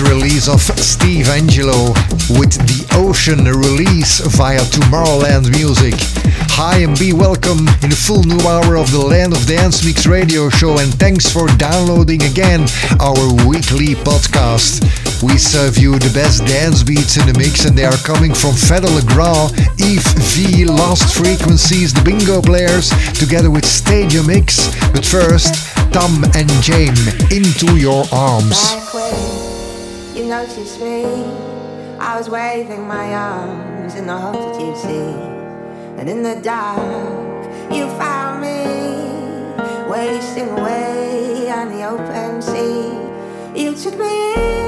release of Steve Angello with the Ocean release via Tomorrowland Music. Hi and be welcome in the full new hour of the Land of Dance Mix radio show and thanks for downloading again our weekly podcast. We serve you the best dance beats in the mix and they are coming from Fedde Le Grand, Yves V, Lost Frequencies, the Bingo Players, together with Stadiumx. But first, Tom and Jame, Into Your Arms noticed me. I was waving my arms in the hope that you'd see. And in the dark, you found me wasting away on the open sea. You took me into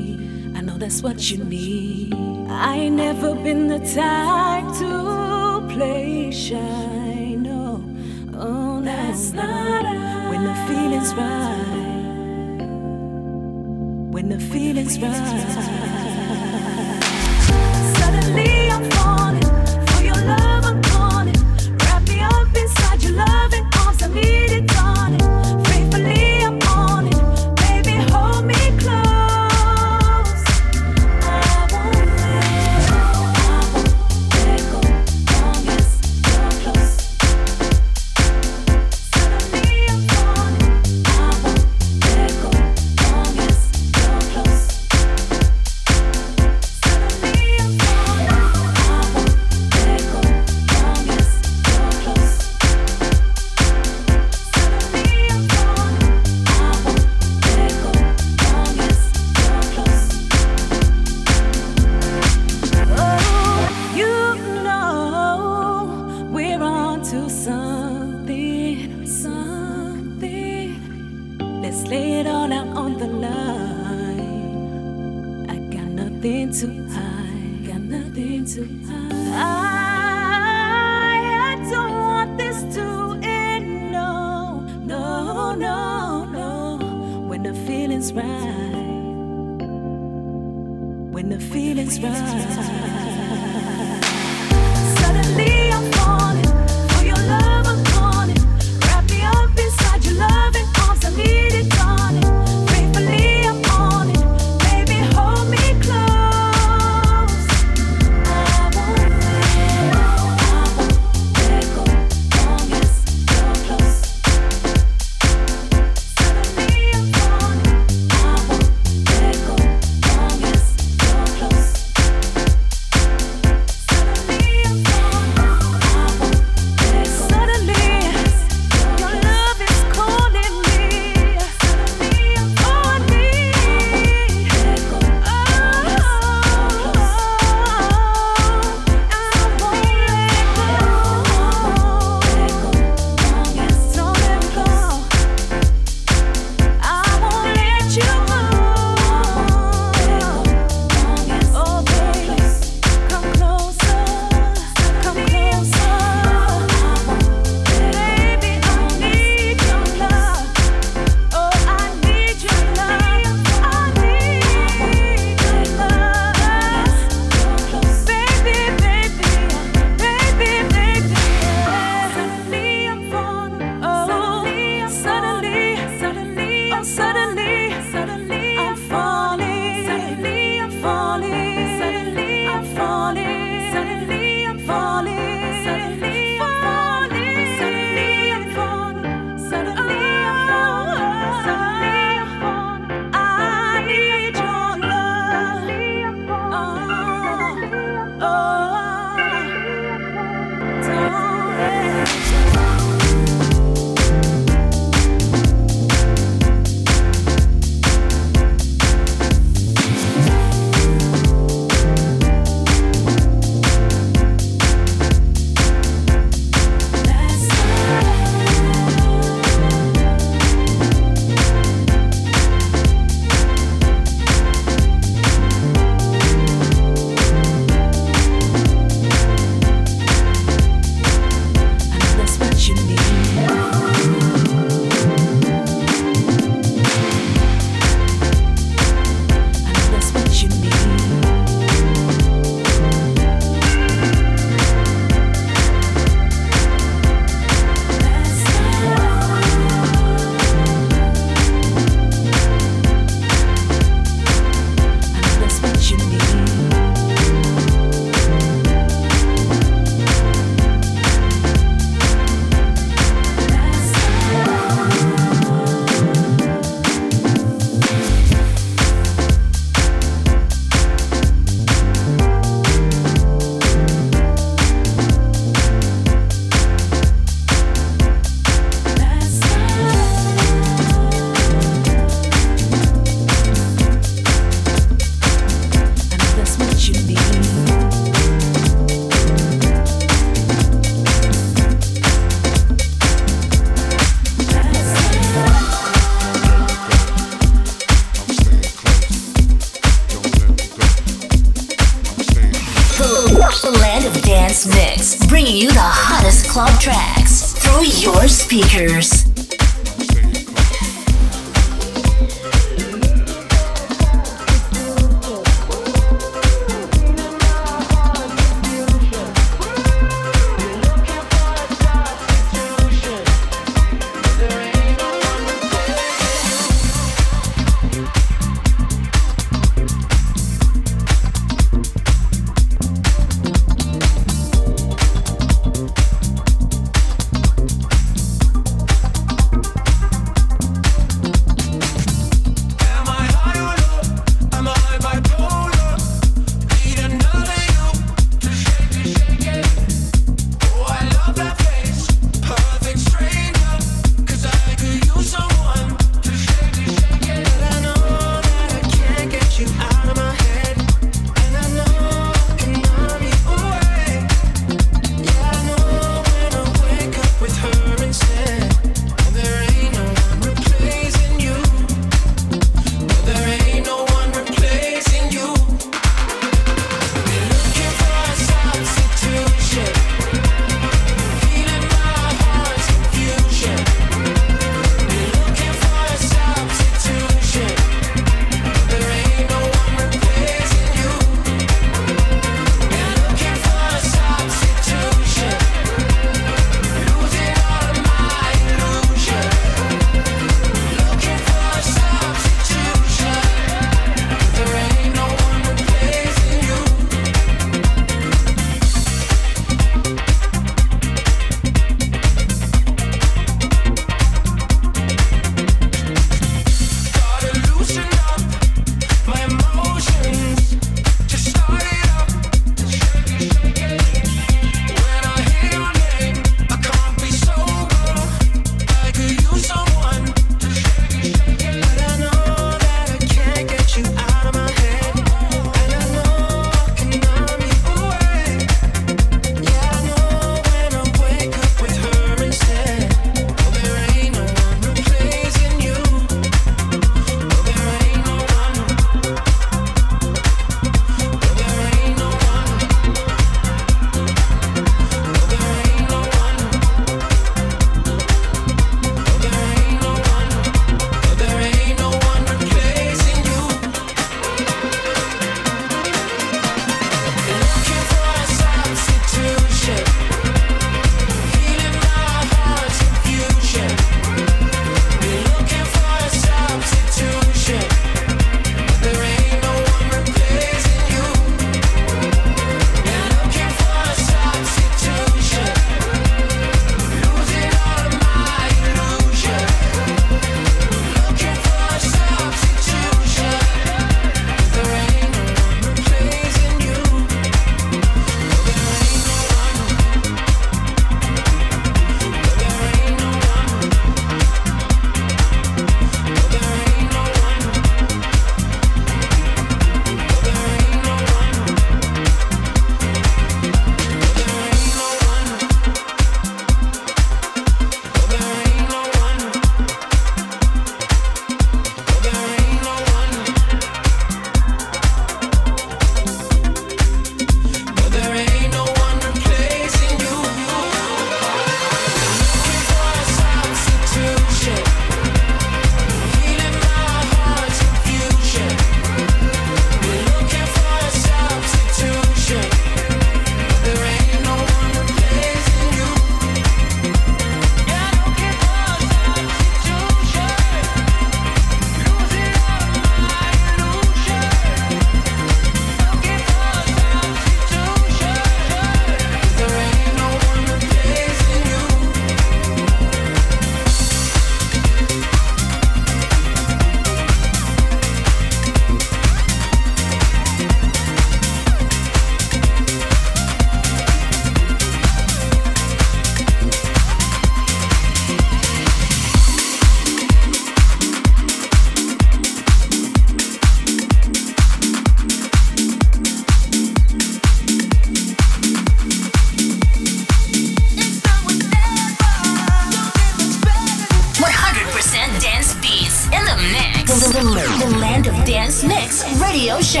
Radio Show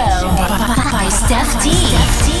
by Stef T.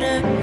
better.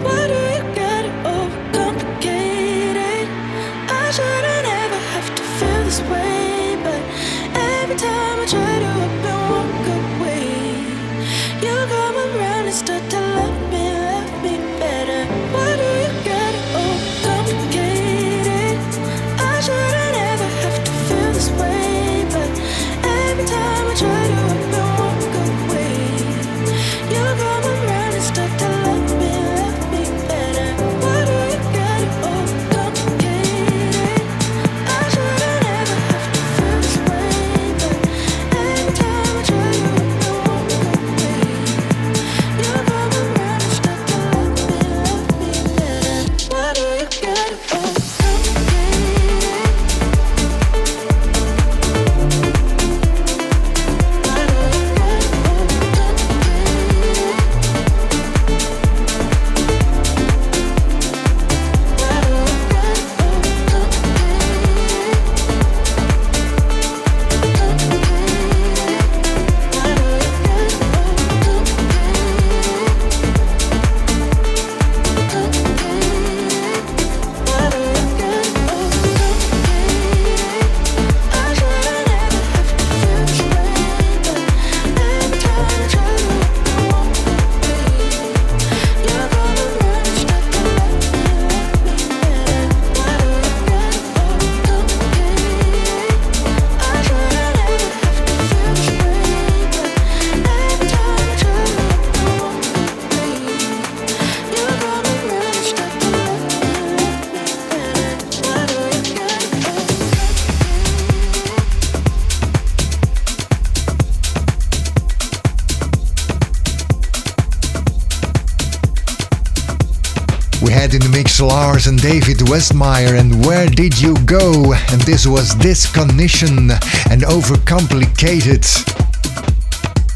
Alex Larce and David Westmeijer and Where Did You Go? And this was Discognition and Overcomplicated.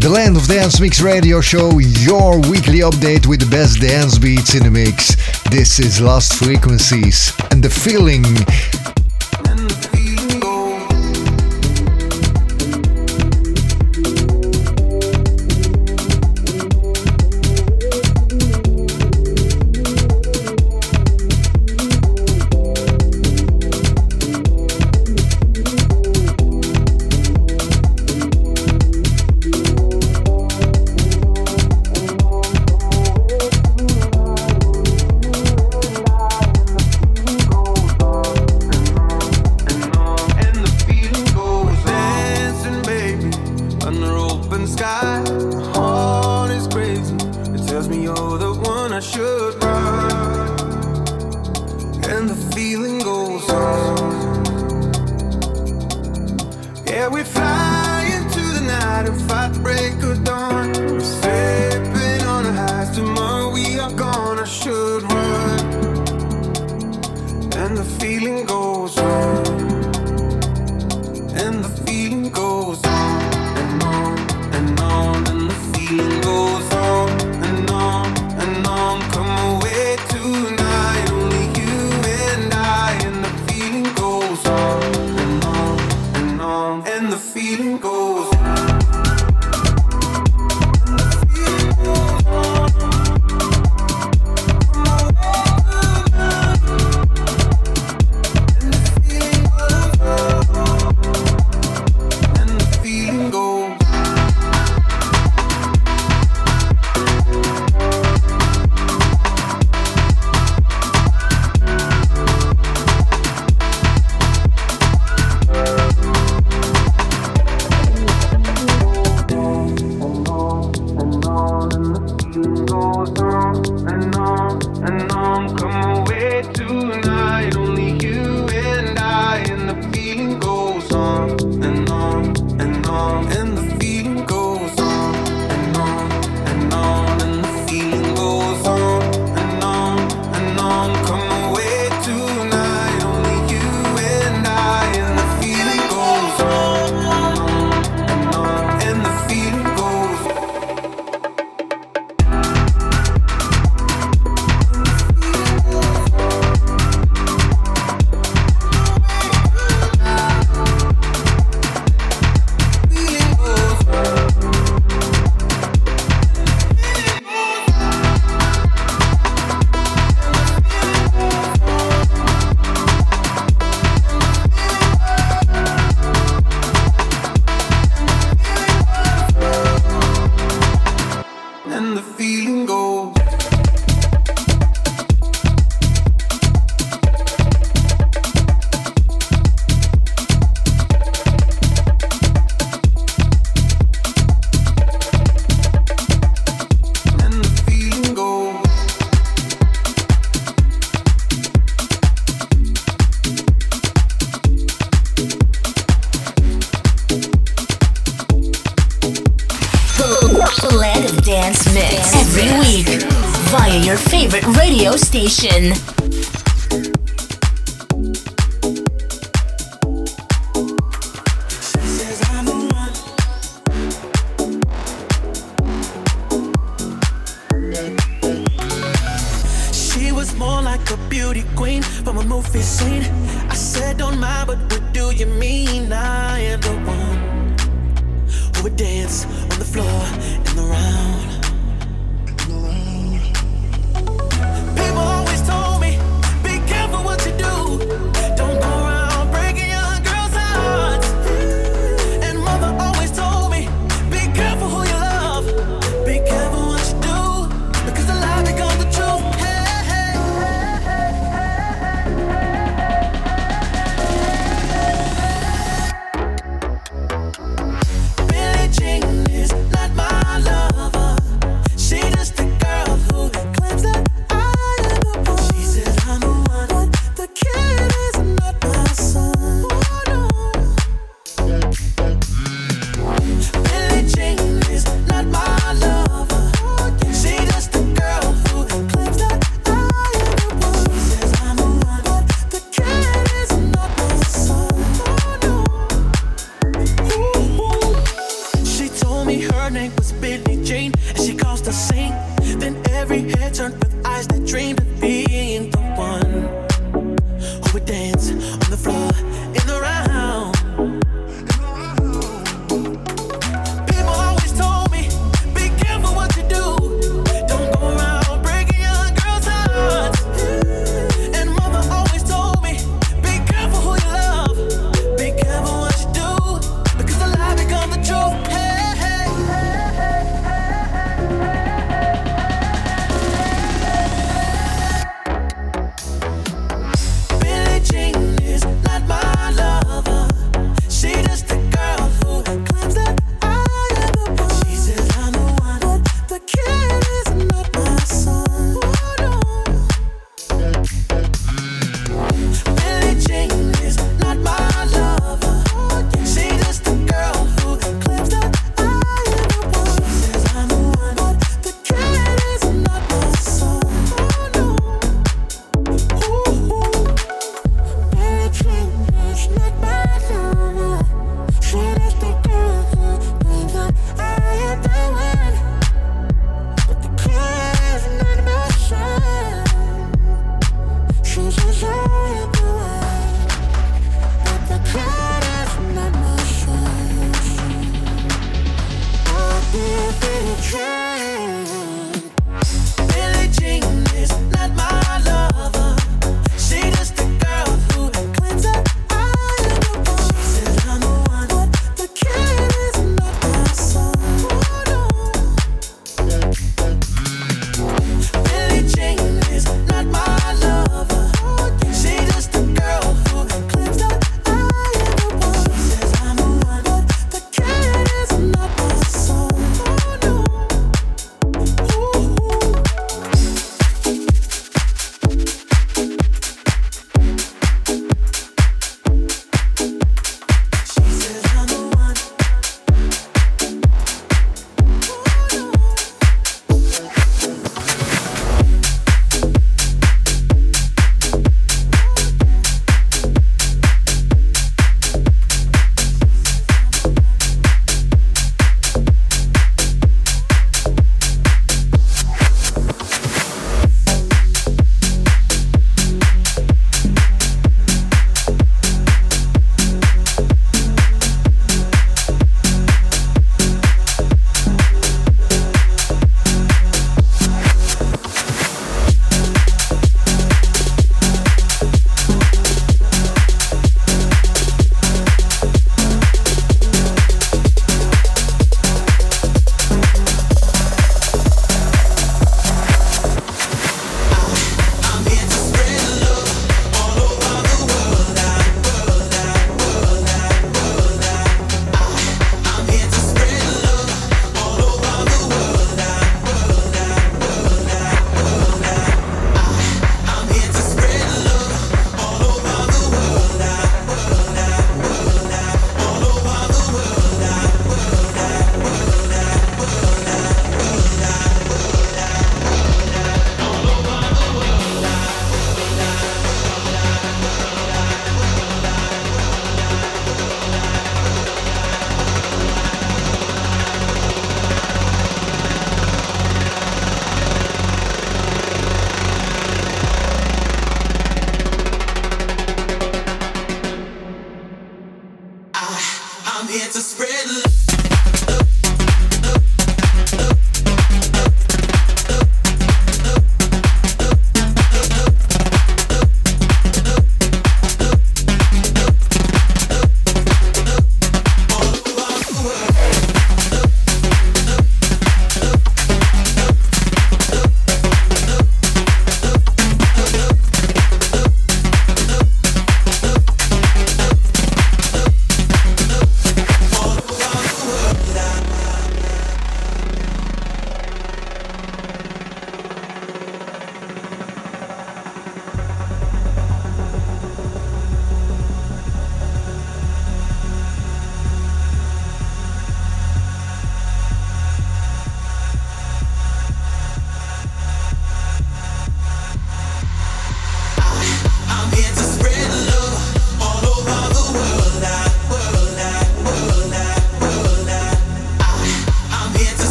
The Land of Dance Mix radio show, your weekly update with the best dance beats in the mix. This is Lost Frequencies and the feeling station. is not my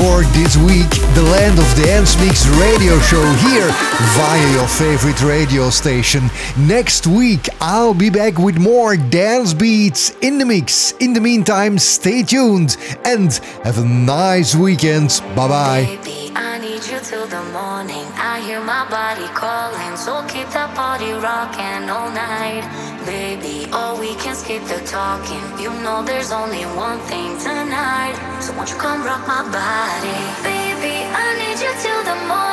for this week, the Land of Dance Mix radio show here via your favorite radio station. Next week, I'll be back with more dance beats in the mix. In the meantime, stay tuned and have a nice weekend. Bye bye. Till the morning. I hear my body calling, so keep rocking all night baby. Oh, we can skip the talking. You know there's only one thing tonight. So won't you come rock my body? Baby, I need you till the morning.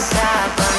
stop.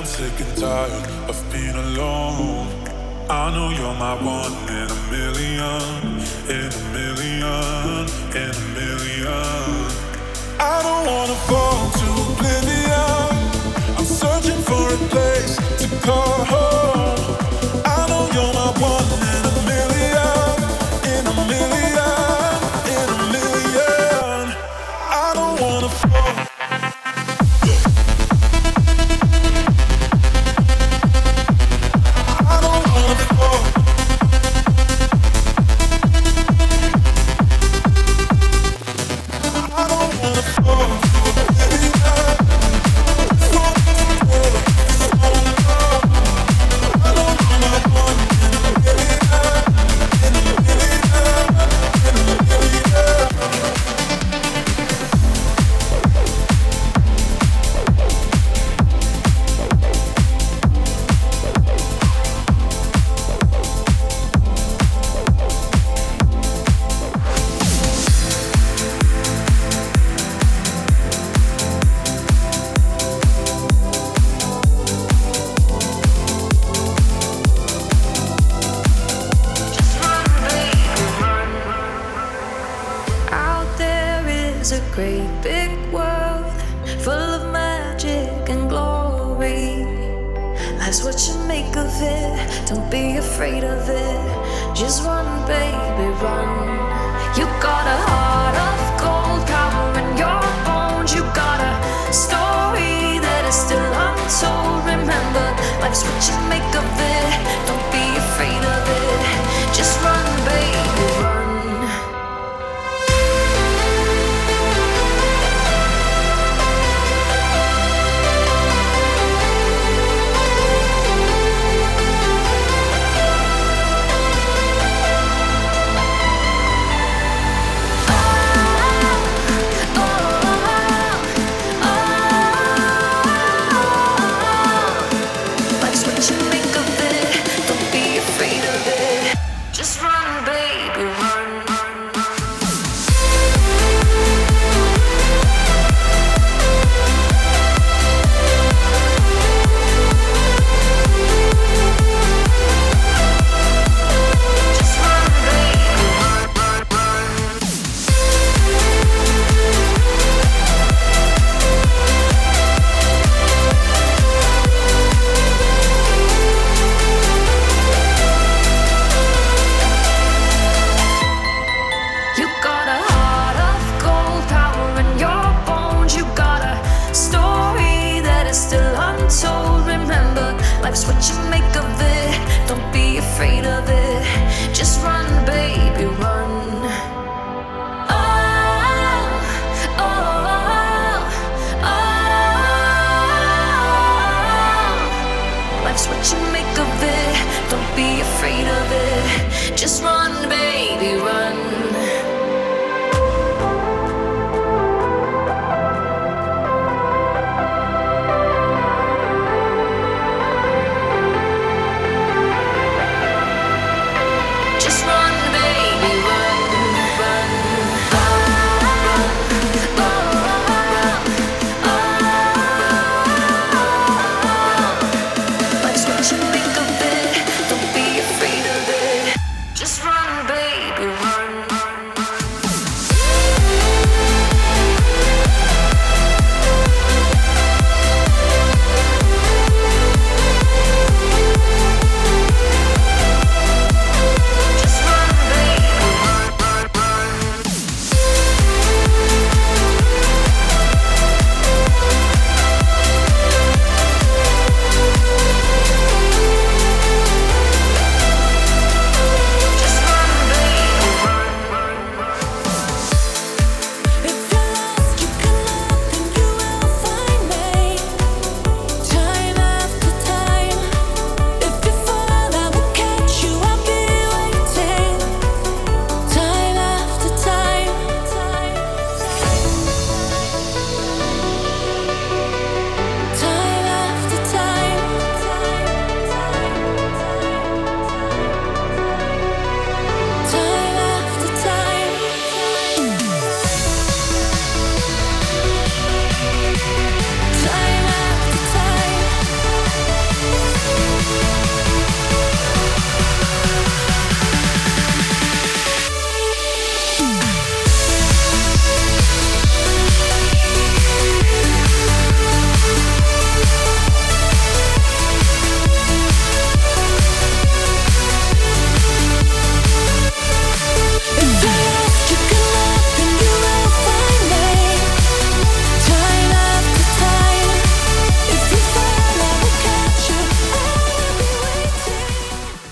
What you're my one in a million, in a million, in a million. I Don't wanna fall to oblivion. I'm searching for a place to call run.